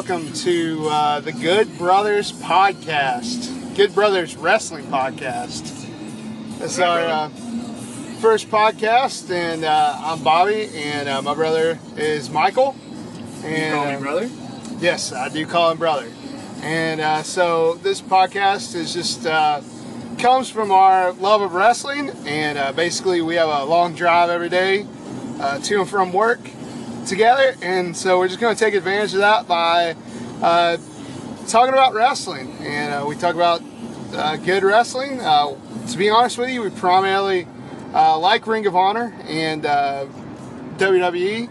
welcome to uh, the Good Brothers podcast, Good Brothers Wrestling podcast. This is our uh, first podcast, and uh, I'm Bobby, and uh, my brother is Michael. And Call me brother. Yes, I do call him brother. And uh, so this podcast is just uh, comes from our love of wrestling, and uh, basically we have a long drive every day uh, to and from work together, and so we're just going to take advantage of that by uh, talking about wrestling, and uh, we talk about uh, good wrestling. Uh, to be honest with you, we primarily uh, like Ring of Honor and uh, WWE,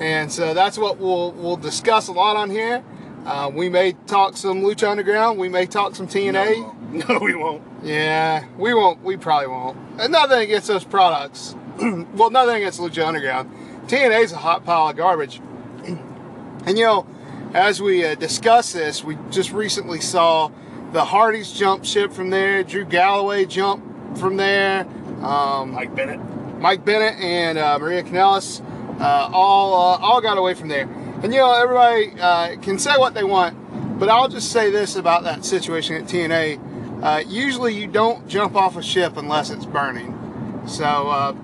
and so that's what we'll we'll discuss a lot on here. Uh, we may talk some Lucha Underground. We may talk some TNA. No, we won't. Yeah, we won't. We probably won't. And nothing against those products. well, nothing against Lucha Underground. TNA's a hot pile of garbage. and you know, as we uh, discuss this, we just recently saw the Hardys jump ship from there. Drew Galloway jump from there. Um, Mike Bennett. Mike Bennett and uh, Maria Kanellis uh, all uh, all got away from there. And you know, everybody uh, can say what they want, but I'll just say this about that situation at TNA. Uh, usually, you don't jump off a ship unless it's burning. So uh,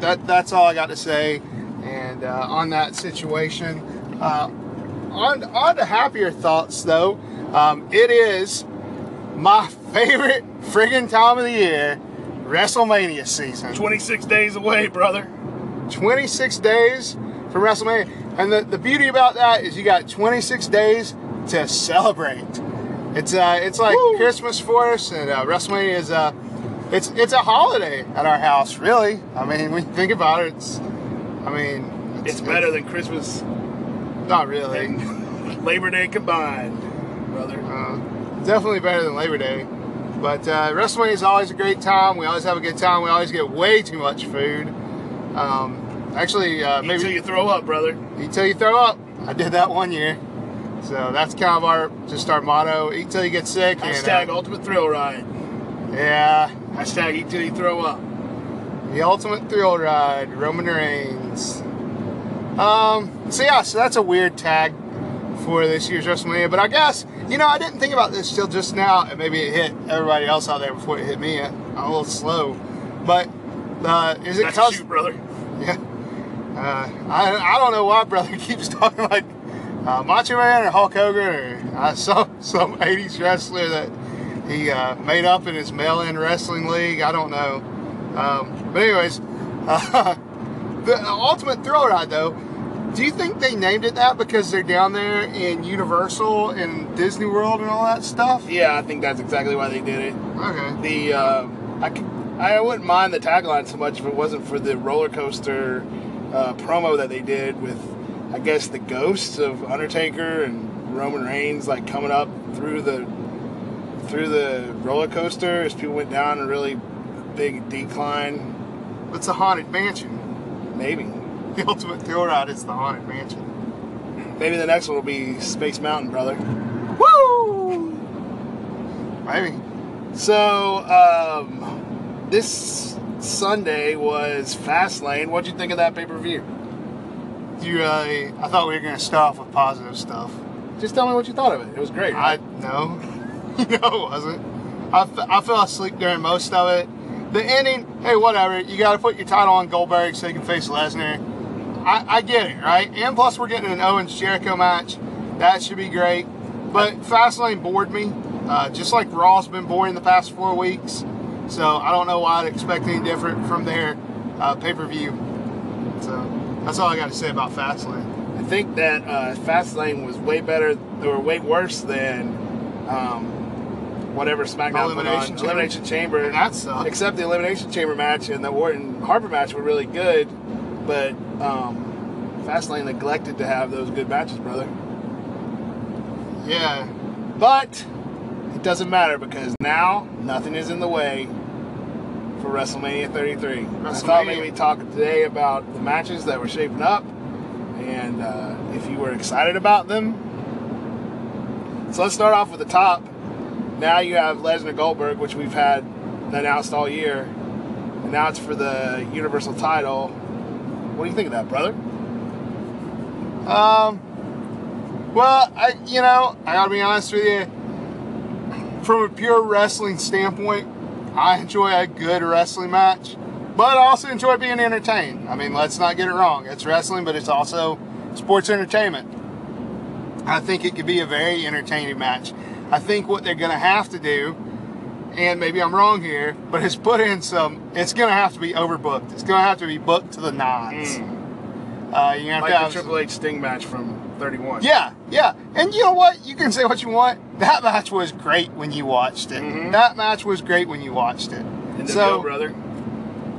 that that's all I got to say. And uh, on that situation, uh, on on to happier thoughts though. Um, it is my favorite friggin' time of the year, WrestleMania season. 26 days away, brother. 26 days from WrestleMania. And the, the beauty about that is you got 26 days to celebrate. It's uh, it's like Woo. Christmas for us, and uh, WrestleMania is uh, it's it's a holiday at our house. Really, I mean, when you think about it, it's, I mean, It's better than Christmas Not really. Labor Day combined, brother. Uh, definitely better than Labor Day. But uh, WrestleMania is always a great time. We always have a good time. We always get way too much food. Um, actually, uh, maybe till you throw up, brother. Eat till you throw up. I did that one year. So that's kind of our just our motto. Eat till you get sick. Hashtag And, uh, Ultimate Thrill Ride. yeah, Hashtag Eat till you throw up. the ultimate thrill ride, Roman Reigns. Um, so yeah, so that's a weird tag for this year's WrestleMania. But I guess you know I didn't think about this till just now, and maybe it hit everybody else out there before it hit me. I'm a little slow, but uh, is it That's a cause shoot, brother. Yeah. Uh, I, I don't know why brother keeps talking like uh, Macho Man or Hulk Hogan or uh, some some 80s wrestler that he uh, made up in his mail-in wrestling league. I don't know. Um, but anyways, uh, the Ultimate Thrill Ride though. Do you think they named it that because they're down there in Universal and Disney World and all that stuff? Yeah, I think that's exactly why they did it. Okay. The uh, I, I wouldn't mind the tagline so much if it wasn't for the roller coaster uh, promo that they did with, I guess, the ghosts of Undertaker and Roman Reigns like coming up through the through the roller coaster as people went down a really big decline. It's a haunted mansion. Maybe, The Ultimate Thrill Ride is the haunted mansion. maybe the next one will be Space Mountain, brother. Woo! Maybe. So um, this Sunday was Fastlane. What'd you think of that pay per view? You really? I thought we were gonna start off with positive stuff. Just tell me what you thought of it. It was great. I no, no, it wasn't. I, f- I fell asleep during most of it. The ending, hey, whatever. You got to put your title on Goldberg so you can face Lesnar. I, I get it, right? And plus, we're getting an Owens Jericho match. That should be great. But Fastlane bored me, uh, just like Raw's been boring the past four weeks. So I don't know why I'd expect any different from their uh, pay per view. So that's all I got to say about Fastlane. I think that uh, Fastlane was way better or way worse than um, whatever SmackDown Elimination on. Chamber? Elimination Chamber. And that sucked. Except the Elimination Chamber match and the Orton Harper match were really good, but um, Fastlane neglected to have those good matches, brother. Yeah, But it doesn't matter because now nothing is in the way for WrestleMania 33. I thought WrestleMania. maybe talk today about the matches that were shaping up and uh, if you were excited about them. So let's start off with the top. Now you have Lesnar Goldberg, which we've had announced all year, and now it's for the Universal title. What do you think of that, brother? Um, Well, I you know I gotta be honest with you. From a pure wrestling standpoint, I enjoy a good wrestling match, but I also enjoy being entertained. I mean, let's not get it wrong. It's wrestling, but it's also sports entertainment. I think it could be a very entertaining match. I think what they're going to have to do, and maybe I'm wrong here, but is put in some. It's going to have to be overbooked. It's going to have to be booked to the nines. Uh, you're have Like to the have Triple H Sting match from 31. yeah, yeah. And you know what? You can say what you want. That match was great when you watched it. Mhm. That match was great when you watched it. And so, brother.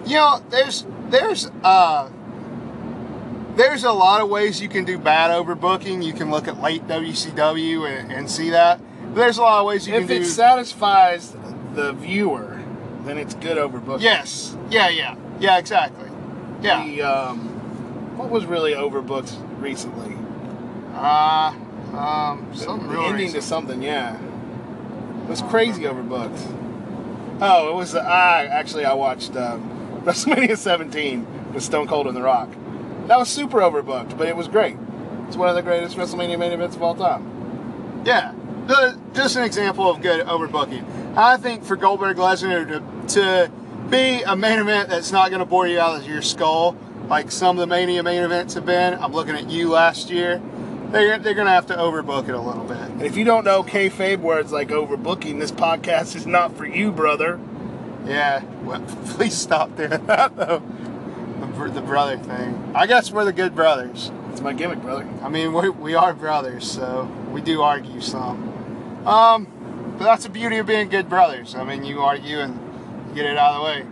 you know, there's there's uh there's a lot of ways you can do bad overbooking. You can look at late WCW and, and see that. But there's a lot of ways you If can it satisfies the viewer, then it's good overbooking. yes. Yeah. Yeah. Yeah. Exactly. Yeah. The, um, what was really overbooked recently? Uh, um, something the real ending recent. to something, yeah. It was crazy overbooked. Oh, it was. I actually I watched um, WrestleMania 17 with Stone Cold and The Rock. That was super overbooked, but it was great. It's one of the greatest WrestleMania main events of all time. Yeah, the, just an example of good overbooking. I think for Goldberg Lesnar to, to be a main event that's not going to bore you out of your skull, like some of the Mania main events have been. I'm looking at you last year. They're, they're going to have to overbook it a little bit. And if you don't know kayfabe words like overbooking, this podcast is not for you, brother. Yeah, well, please stop doing that though. The, the brother thing. I guess we're the good brothers. It's my gimmick, brother. I mean, we, we are brothers, so we do argue some. Um, but that's the beauty of being good brothers. I mean, you argue and get it out of the way.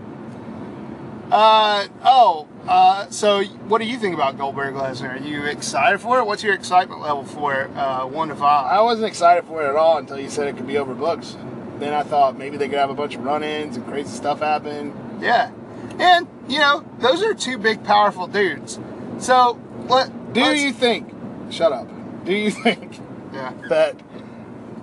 Uh, oh, uh, so what do you think about Goldberg Lesnar? Are you excited for it? What's your excitement level for it? Uh, one to five. I wasn't excited for it at all until you said it could be overbooked. Then I thought maybe they could have a bunch of run-ins and crazy stuff happen. Yeah, and you know those are two big, powerful dudes. So what? Do you think? Shut up. Do you think Yeah. that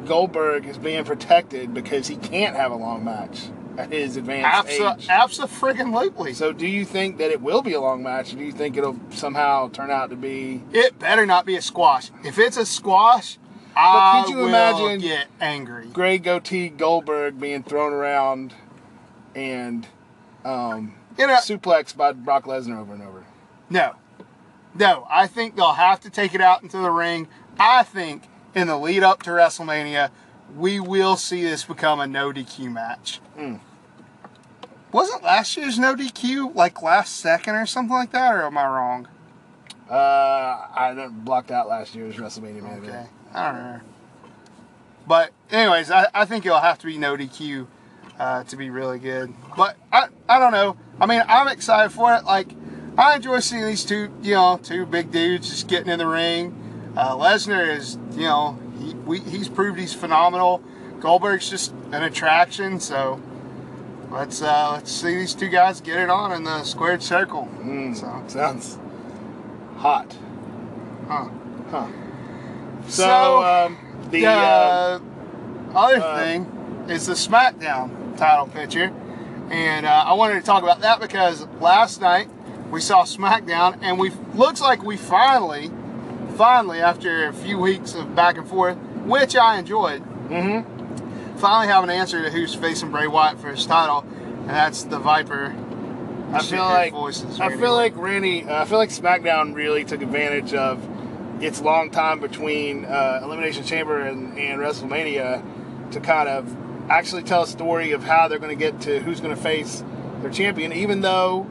Goldberg is being protected because he can't have a long match at his advanced Abso- age? abso-friggin-lutely. So do you think that it will be a long match, or do you think it'll somehow turn out to be? It better not be a squash. If it's a squash, I could you will imagine- get angry. Gray goatee Goldberg being thrown around and um, You know, suplexed by Brock Lesnar over and over. no, no. I think they'll have to take it out into the ring. I think in the lead up to WrestleMania, we will see this become a no DQ match. Mm. Wasn't last year's no DQ like last second or something like that, or am I wrong? Uh, I blocked out last year's WrestleMania main Okay. I don't know. But anyways, I, I think it'll have to be no DQ uh, to be really good. But I, I don't know. I mean, I'm excited for it. Like, I enjoy seeing these two, you know, two big dudes just getting in the ring. Uh, Lesnar is, you know, he, we, he's proved he's phenomenal. Goldberg's just an attraction. So let's uh, let's see these two guys get it on in the squared circle. Mm, So, sounds hot. huh. Huh. So, So, um, the uh, other uh, thing is the SmackDown title picture, and uh, I wanted to talk about that because last night we saw SmackDown, and we looks like we finally, finally after a few weeks of back and forth, which I enjoyed, mhm. finally have an answer to who's facing Bray Wyatt for his title, and that's the Viper. I feel like voices, I feel like Randy. Uh, I feel like SmackDown really took advantage of its long time between uh, Elimination Chamber and, and WrestleMania to kind of actually tell a story of how they're going to get to who's going to face their champion. Even though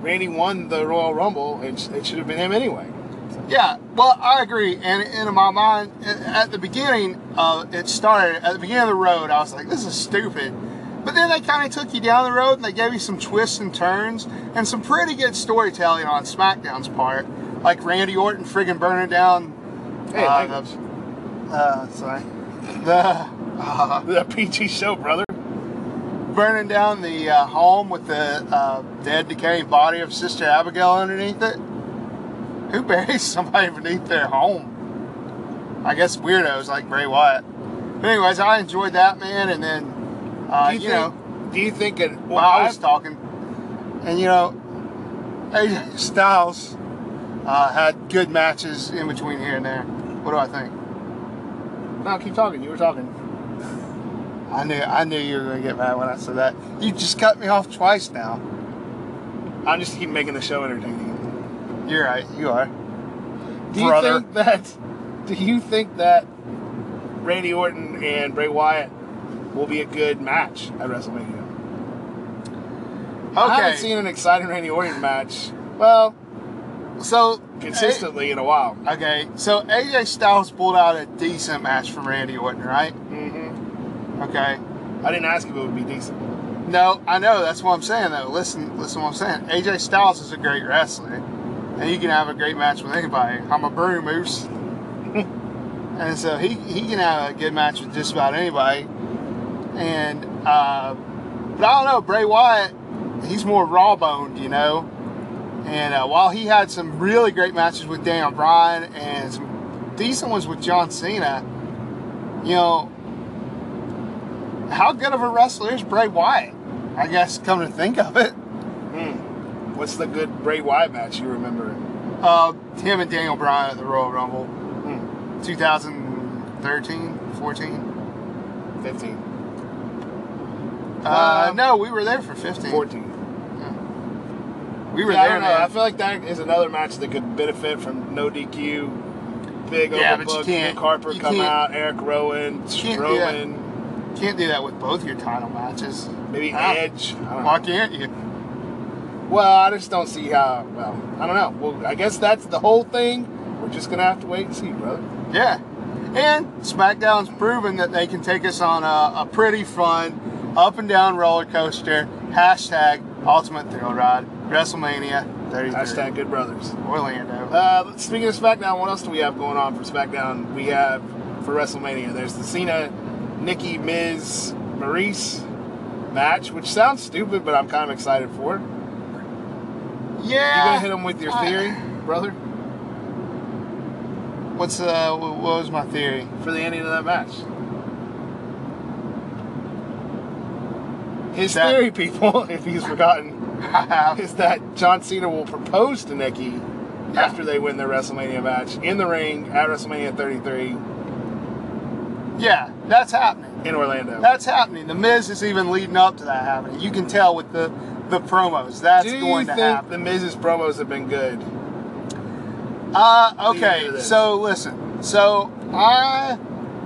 Randy won the Royal Rumble, it, it should have been him anyway. Yeah, well, I agree. And in my mind, at the beginning, uh, it started at the beginning of the road. I was like, "This is stupid," but then they kind of took you down the road and they gave you some twists and turns and some pretty good storytelling on SmackDown's part, like Randy Orton friggin' burning down. Hey, uh, the, uh, sorry, the uh, the PG show, brother. burning down the uh, home with the uh, dead, decaying body of Sister Abigail underneath it. Who buries somebody beneath their home? I guess weirdos like Bray Wyatt. But anyways, I enjoyed that man, and then uh, do you, you, know think? Do you think it? while I was talking, and you know, AJ Styles uh, had good matches in between here and there. What do I think? No, keep talking. You were talking. I knew I knew you were gonna get mad when I said that. You just cut me off twice now. I'm just keep making the show entertaining. You're right. You are. Do you Brother. think that? Do you think that Randy Orton and Bray Wyatt will be a good match at WrestleMania? Okay. I haven't seen an exciting Randy Orton match. Well, so consistently in a while. Okay. So AJ Styles pulled out a decent match from Randy Orton, right? Mm-hmm. Okay. I didn't ask if it would be decent. No, I know. That's what I'm saying, though. Listen, listen, what I'm saying. AJ Styles is a great wrestler, and he can have a great match with anybody. I'm a brew moose, and so he he can have a good match with just about anybody. And uh, but I don't know, Bray Wyatt, he's more raw boned, you know. And uh, while he had some really great matches with Daniel Bryan and some decent ones with John Cena, you know, how good of a wrestler is Bray Wyatt? I guess, come to think of it. What's the good Bray Wyatt match you remember? uh, him and Daniel Bryan at the Royal Rumble, Hmm. 2013, 14. 15. Uh, Um, no, we were there for 15. 14. We were Yeah, I there, don't know. I feel like that is another match that could benefit from no DQ. Big Yeah, overbook, Nick Harper come out, Eric Rowan, can't do. Strowman, Can't do that with both your title matches. maybe? Edge. I don't know. Why can't you? Well, I just don't see how. Well, I don't know. Well, I guess that's the whole thing. We're just gonna have to wait and see, brother. Yeah. And SmackDown's proven that they can take us on a, a pretty fun up and down roller coaster. Hashtag Ultimate Thrill Ride. WrestleMania 33. Hashtag Good Brothers. Orlando. Uh, speaking of SmackDown, what else do we have going on for SmackDown? We have for WrestleMania. There's the Cena, Nikki, Miz, Maurice match, which sounds stupid, but I'm kind of excited for. You yeah. gonna hit him with your I- theory, brother, What's uh? What was my theory? for the ending of that match? His That- theory, people, if he's forgotten, is that John Cena will propose to Nikki Yeah. after they win their WrestleMania match in the ring at WrestleMania 33 Yeah, that's happening. in Orlando. That's happening. The Miz is even leading up to that happening. You can tell with the the promos. That's Do going you to think happen. the Miz's promos have been good? Uh, okay, so listen. So I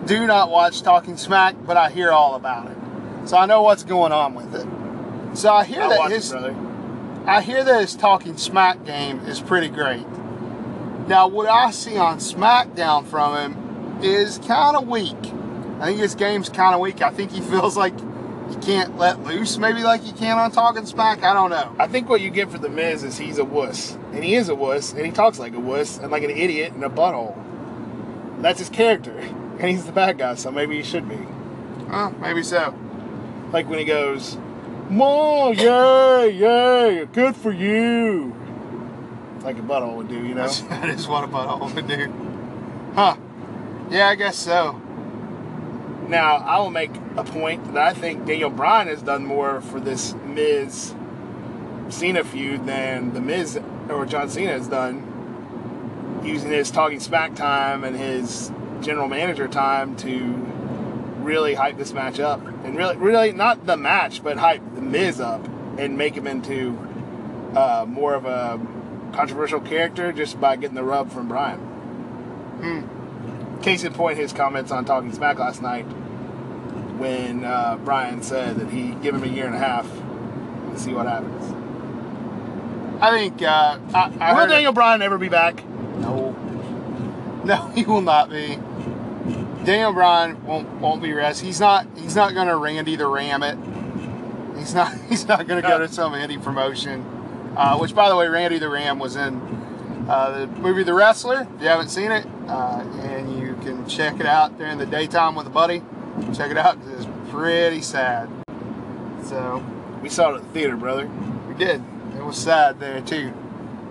do not watch Talking Smack, but I hear all about it. So I know what's going on with it. So I hear I'll that his it, I hear that his Talking Smack game is pretty great. Now what I see on SmackDown from him is kind of weak. I think his game's kind of weak. I think he feels like he can't let loose, maybe like he can on Talking Smack. I don't know. I think what you get for the Miz is he's a wuss, and he is a wuss, and he talks like a wuss and like an idiot and a butthole. That's his character, and he's the bad guy, so maybe he should be. Uh, maybe so. Like when he goes, "Mom, yay, yay, good for you," like a butthole would do, you know. That is what a butthole would do. Huh. Yeah, I guess so. Now, I will make a point that I think Daniel Bryan has done more for this Miz Cena feud than the Miz or John Cena has done, using his talking smack time and his general manager time to really hype this match up, and really, really not the match, but hype the Miz up and make him into uh, more of a controversial character just by getting the rub from Bryan. Hmm. Case in point, his comments on Talking Smack last night when uh, Bryan said that he'd give him a year and a half to see what happens. I think uh, I, I Will Daniel Bryan ever be back? No, no, he will not be. Daniel Bryan won't won't be rest. He's not. He's not going to Randy the Ram it. He's not. He's not going to go to some indie promotion. Uh, which, by the way, Randy the Ram was in uh, the movie The Wrestler. If you haven't seen it, uh, and you can check it out during the daytime with a buddy. Check it out. It's pretty sad. So We saw it at the theater, brother. we did. It was sad there too.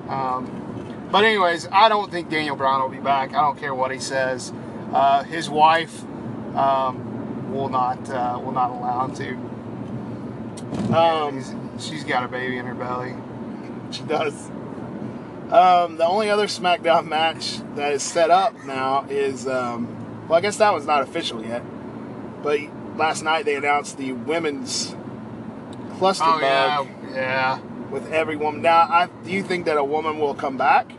Um, but anyways, I don't think Daniel Bryan will be back. I don't care what he says. Uh, his wife um, will not uh, will not allow him to. Um, she's got a baby in her belly. she does. Um, the only other SmackDown match that is set up now is, um, well, I guess that one's not official yet. But last night they announced the women's cluster Oh yeah, bug yeah. with every woman. Now, I, do you think that a woman will come back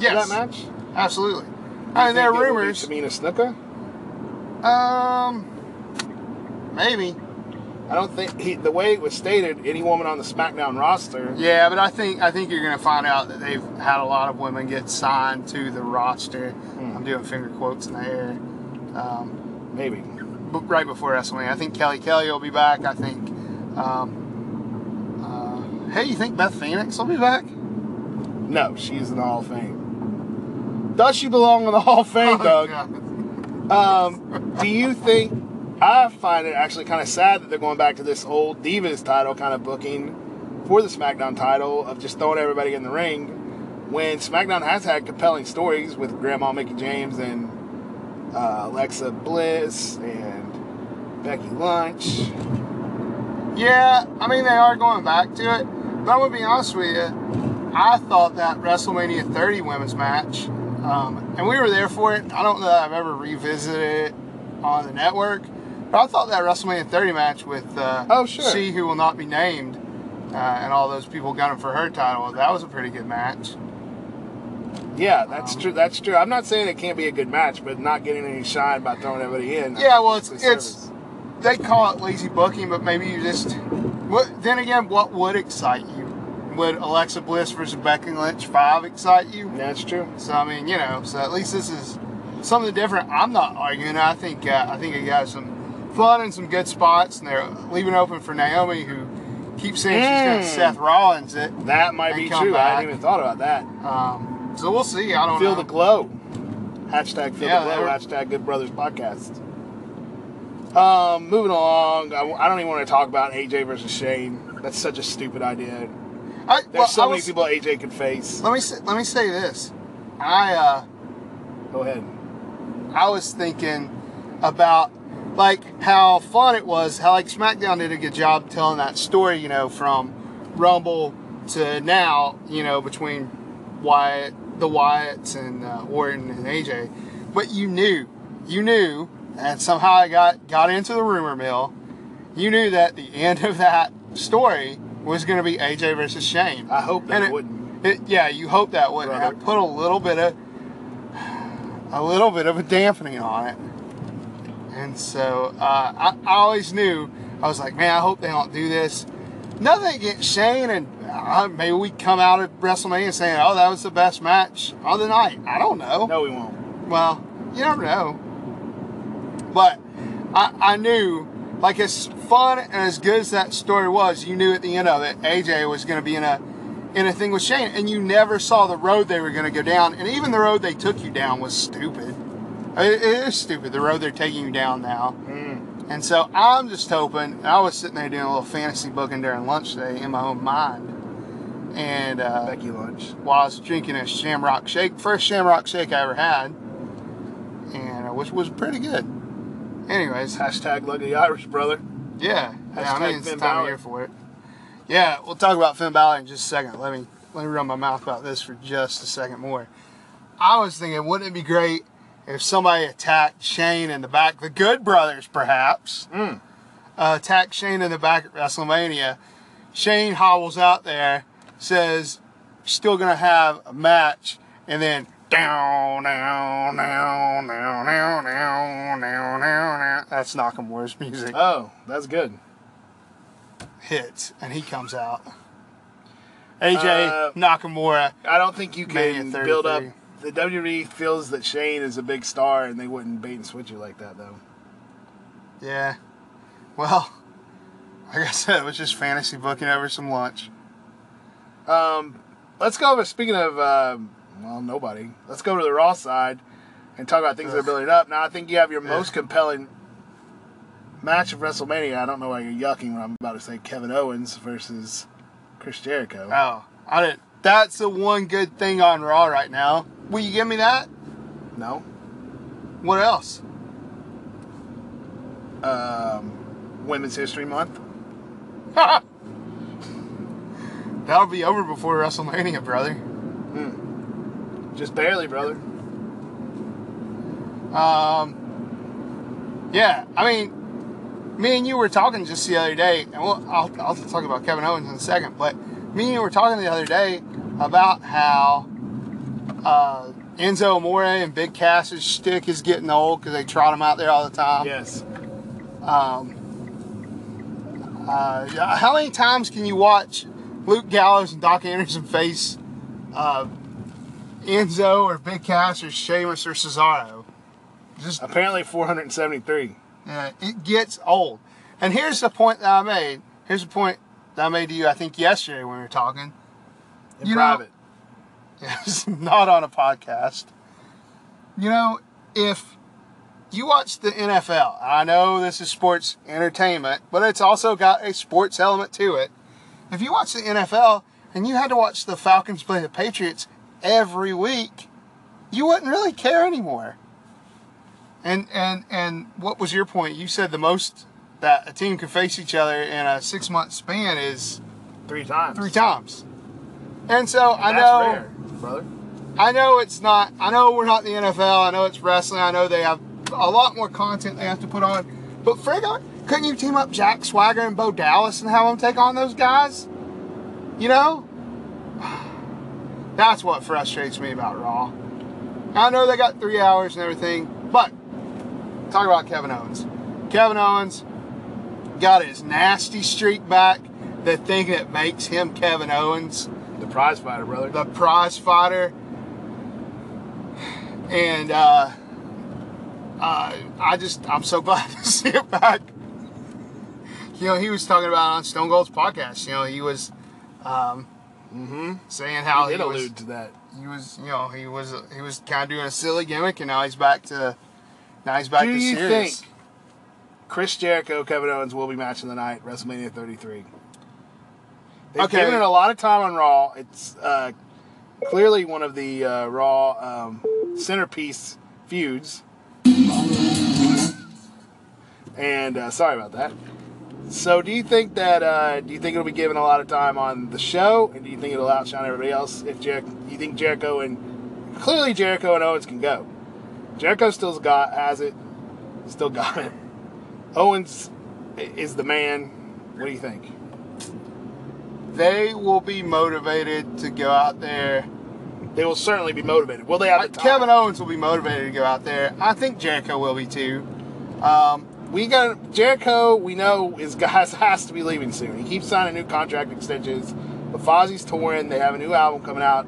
Yes, for that match? absolutely. Do you I mean, there are think it will be rumors. Tamina Snuka. Um, maybe. I don't think he, the way it was stated, any woman on the SmackDown roster. Yeah, but I think I think you're going to find out that they've had a lot of women get signed to the roster. Hmm. I'm doing finger quotes in the air. Um, Maybe. Right before WrestleMania, I think Kelly Kelly will be back. I think. Um, uh, hey, you think Beth Phoenix will be back? No, she's in the Hall of Fame. Does she belong in the Hall of Fame, Doug? Yeah. Um, do you think? I find it actually kind of sad that they're going back to this old Divas title kind of booking for the SmackDown title of just throwing everybody in the ring when SmackDown has had compelling stories with Grandma Mickie James and uh, Alexa Bliss and Becky Lynch. Yeah, I mean they are going back to it. But I'm gonna be honest with you, I thought that WrestleMania 30 women's match, um, and we were there for it. I don't know that I've ever revisited it on the network, but I thought that WrestleMania 30 match with uh, Oh, sure. she who will not be named, uh, and all those people gunning for her title, that was a pretty good match. Yeah, that's Um, true. That's true. I'm not saying it can't be a good match, but not getting any shine by throwing everybody in. Yeah, well, it's it's they call it lazy booking, but maybe you just. What then again? What would excite you? Would Alexa Bliss versus Becky Lynch five excite you? that's true. So I mean, you know, so at least this is something different. I'm not arguing. I think uh, I think it got some fun and some good spots, and they're leaving open for Naomi, who keeps saying she's going Mm. to Seth Rollins it. That might be true. I back. hadn't even thought about that. Um, so we'll see. I don't Feel know. the glow. Hashtag feel Yeah, the glow. Hashtag Good Brothers Podcast. Um, moving along, I, I don't even want to talk about AJ versus Shane. That's such a stupid idea. I, There's well, so I many was- people AJ could face. Let me say, let me say this. I uh, Go ahead. I was thinking about like how fun it was, how like SmackDown did a good job telling that story, you know, from Rumble to now, you know, between Wyatt, the Wyatts and uh, Orton and AJ. But you knew, you knew, and somehow I got got into the rumor mill. You knew that the end of that story was going to be AJ versus Shane. I hope that it wouldn't. It, yeah, you hope that would Brother. have put a little bit of a little bit of a dampening on it. And so uh, I, I always knew I was like, man, I hope they don't do this. Nothing against Shane, and uh, maybe we come out at WrestleMania saying, "Oh, that was the best match of the night." I don't know. No, we won't. Well, you never know. But I, I knew, like as fun and as good as that story was, you knew at the end of it, AJ was going to be in a in a thing with Shane, and you never saw the road they were going to go down, and even the road they took you down was stupid. It, it is stupid. The road they're taking you down now. Mm. And so I'm just hoping. I was sitting there doing a little fantasy booking during lunch today in my own mind, and uh, Becky Lynch. while I was drinking a Shamrock Shake, first Shamrock Shake I ever had, and uh, which was pretty good. Anyways, Hashtag Lucky Irish brother. yeah, yeah I Hashtag mean it's Finn time Balor. year for it. Yeah, we'll talk about Finn Balor in just a second. Let me let me run my mouth about this for just a second more. I was thinking, wouldn't it be great if somebody attacked Shane in the back, the Good Brothers perhaps, Mm. uh, attacked Shane in the back at WrestleMania. Shane hobbles out there, says, still gonna have a match, and then down, down, down, down, down, down, down, down. That's Nakamura's music Oh, that's good. hits, and he comes out. AJ Uh, Nakamura. I don't think you can build up. The WWE feels that Shane is a big star, and they wouldn't bait and switch you like that, though. Yeah. Well, like I said, it was just fantasy booking over some lunch. Um, let's go over. Speaking of, um, well, nobody. Let's go to the Raw side and talk about things that are building up. Now, I think you have your Ugh. most compelling match of WrestleMania. I don't know why you're yucking when I'm about to say Kevin Owens versus Chris Jericho. Oh, I didn't. That's the one good thing on Raw right now. Will you give me that? No. What else? Um, Women's History Month. That'll be over before WrestleMania, brother. Hmm. Just barely, brother. Um, yeah, I mean, me and you were talking just the other day, and we'll, I'll, I'll talk about Kevin Owens in a second, but me and you were talking the other day about how uh, Enzo Amore and Big Cass's stick is getting old because they trot him out there all the time. Yes. Um, uh, how many times can you watch Luke Gallows and Doc Anderson face uh, Enzo or Big Cass or Sheamus or Cesaro? Just Apparently 473. uh, it gets old. And here's the point that I made. Here's the point that I made to you. I think yesterday when we were talking. In You know- private. Yes, not on a podcast. You know, if you watch the NFL, I know this is sports entertainment, but it's also got a sports element to it. If you watch the NFL and you had to watch the Falcons play the Patriots every week, you wouldn't really care anymore. And and and what was your point? You said the most that a team can face each other in a six month span is Three times. three times. And so I That's know rare, brother. I know it's not. I know we're not the NFL. I know it's wrestling. I know they have a lot more content they have to put on. But frig, couldn't you team up Jack Swagger and Bo Dallas and have them take on those guys? You know, that's what frustrates me about Raw. I know they got three hours and everything, but talk about Kevin Owens. Kevin Owens got his nasty streak back. The thing that makes him Kevin Owens The prize fighter, brother. the prize fighter. And uh, uh, I just, I'm so glad to see it back. You know, he was talking about on Stone Cold's podcast. You know, he was um, mm-hmm. saying how He he, did was, allude to that. he was, you know, he was, he was kind of doing a silly gimmick, and now he's back to, now he's back Do to you serious. think Chris Jericho, Kevin Owens will be matching the night WrestleMania 33? They've Okay. given it a lot of time on Raw. It's uh, clearly one of the uh, Raw um, centerpiece feuds. And uh, sorry about that. So, do you think that uh, do you think it'll be given a lot of time on the show, and do you think it'll outshine everybody else? If Jer- you think Jericho and clearly Jericho and Owens can go, Jericho still's got has it, still got it. Owens is the man. What do you think? They will be motivated to go out there. They will certainly be motivated. Will they have the time? Kevin Owens will be motivated to go out there. I think Jericho will be too. Um, we got Jericho. We know is guys has to be leaving soon. He keeps signing new contract extensions. But Fozzy's touring. They have a new album coming out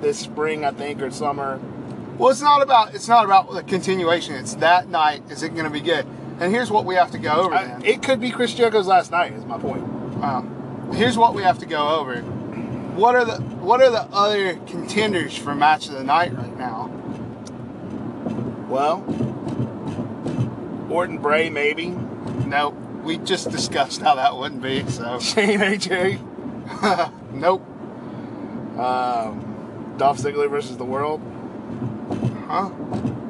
this spring, I think, or summer. Well, it's not about it's not about the continuation. It's that night. Is it going to be good? And here's what we have to go over. I- it could be Chris Jericho's last night. Is my point. Um, here's what we have to go over. What are the what are the other contenders for match of the night right now? Well, Orton Bray maybe. No, We just discussed how that wouldn't be. So Shane AJ. nope. Um, Dolph Ziggler versus the World. Huh?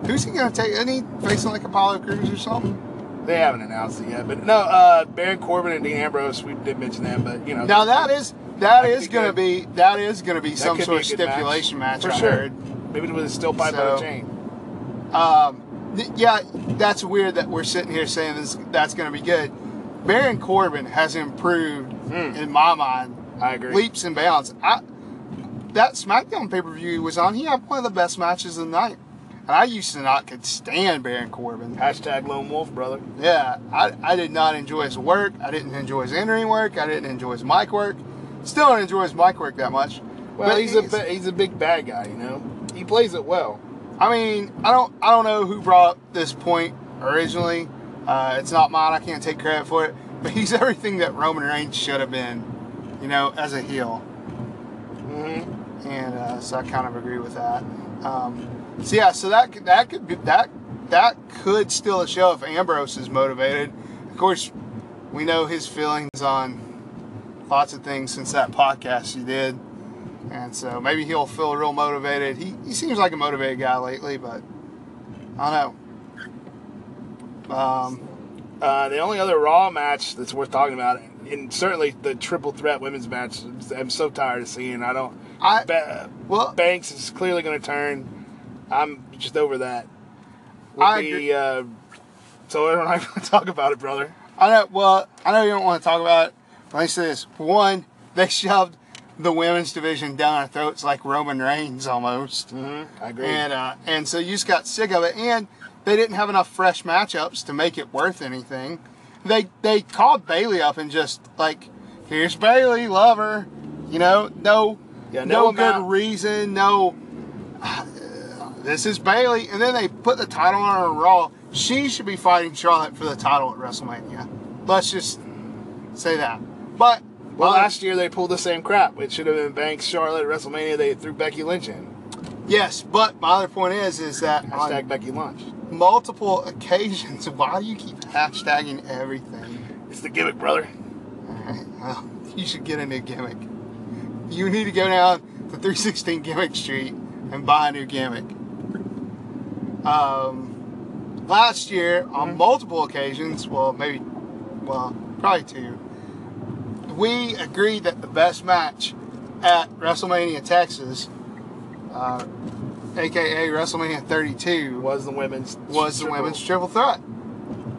Who's he going to take? He facing like Apollo Crews or something? They haven't announced it yet, but no. Uh, Baron Corbin and Dean Ambrose. We did mention them, but you know. Now that is that could is to good. be that is going to be that some sort be of stipulation match. for I sure. heard. Maybe with a steel pipe on a chain. Um, th- yeah, that's weird that we're sitting here saying this. That's going to be good. Baron Corbin has improved Hmm. in my mind I agree. leaps and bounds. I, that SmackDown pay per view was on. He had one of the best matches of the night, and I used to not could stand Baron Corbin. Hashtag lone wolf, brother. Yeah, I, I did not enjoy his work. I didn't enjoy his entering work. I didn't enjoy his mic work. Still don't enjoy his mic work that much. Well, But he's a he's a big bad guy, you know. He plays it well. I mean, I don't I don't know who brought up this point originally. Uh, it's not mine. I can't take credit for it. But he's everything that Roman Reigns should have been, you know, as a heel. Mm-hmm. And uh, so I kind of agree with that. Um, so yeah, so that could, that could be that that could still a show if Ambrose is motivated. Of course, we know his feelings on lots of things since that podcast he did. And so maybe he'll feel real motivated. He, he seems like a motivated guy lately, but I don't know. Um, Uh, the only other Raw match that's worth talking about, and certainly the triple threat women's match, I'm so tired of seeing. I don't. I Ba- well, Banks is clearly going to turn. I'm just over that. I be, agree. Uh, so we're not going to talk about it, brother. I know. Well, I know you don't want to talk about it. But let me say this: one, they shoved the women's division down our throats like Roman Reigns almost, Mm-hmm. I agree. and uh, and so you just got sick of it. And they didn't have enough fresh matchups to make it worth anything. They they called Bayley up and just like, here's Bayley, love her. You know, no, Yeah, no, no good reason, no. This is Bayley, and then they put the title on her Raw. She should be fighting Charlotte for the title at WrestleMania. Let's just say that. But well, last year they pulled the same crap. It should have been Banks, Charlotte, WrestleMania. They threw Becky Lynch in. yes, but my other point is, is that Hashtag Becky Lynch. multiple occasions, why do you keep hashtagging everything? It's the gimmick, brother. Alright, well, you should get a new gimmick. You need to go down to 316 Gimmick Street and buy a new gimmick. Um, last year, on Mhm. multiple occasions, well, maybe, well, probably two, we agreed that the best match at WrestleMania Texas, uh, aka WrestleMania 32, Was the women's was the triple- women's triple threat.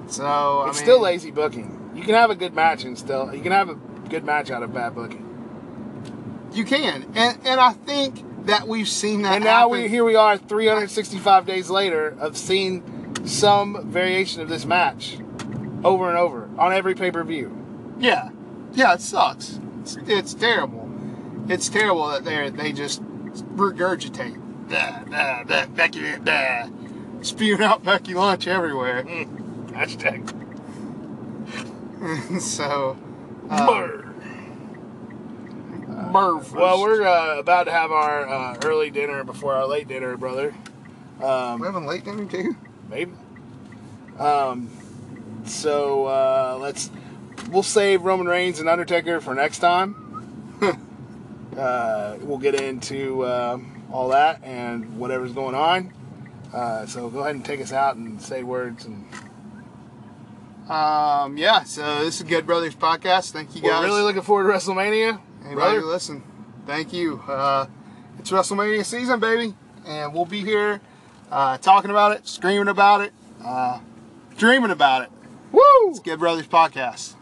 So, I It's mean, still lazy booking. You can have a good match and still you can have a good match out of bad booking. You can, and and I think that we've seen that. And now happen. we here we are 365 days later of seeing some variation of this match over and over on every pay-per-view. Yeah, yeah, it sucks. It's, it's terrible. It's terrible that they they just regurgitate, da, da, da, Becky, da, spewing out Becky Lunch everywhere. Hashtag so, uh, Brr. Murph. Well, we're uh, about to have our uh, early dinner before our late dinner, brother. Um, having late dinner too. maybe. Um, so uh, let's we'll save Roman Reigns and Undertaker for next time. uh, we'll get into uh, all that and whatever's going on. Uh, so go ahead and take us out and say words. And Um, yeah. So this is Good Brothers podcast. Thank you we're guys. really looking forward to WrestleMania, Anybody brother. who listen, thank you. Uh, it's WrestleMania season, baby, and we'll be here uh, talking about it, screaming about it, uh, dreaming about it. Woo! It's Good Brothers podcast.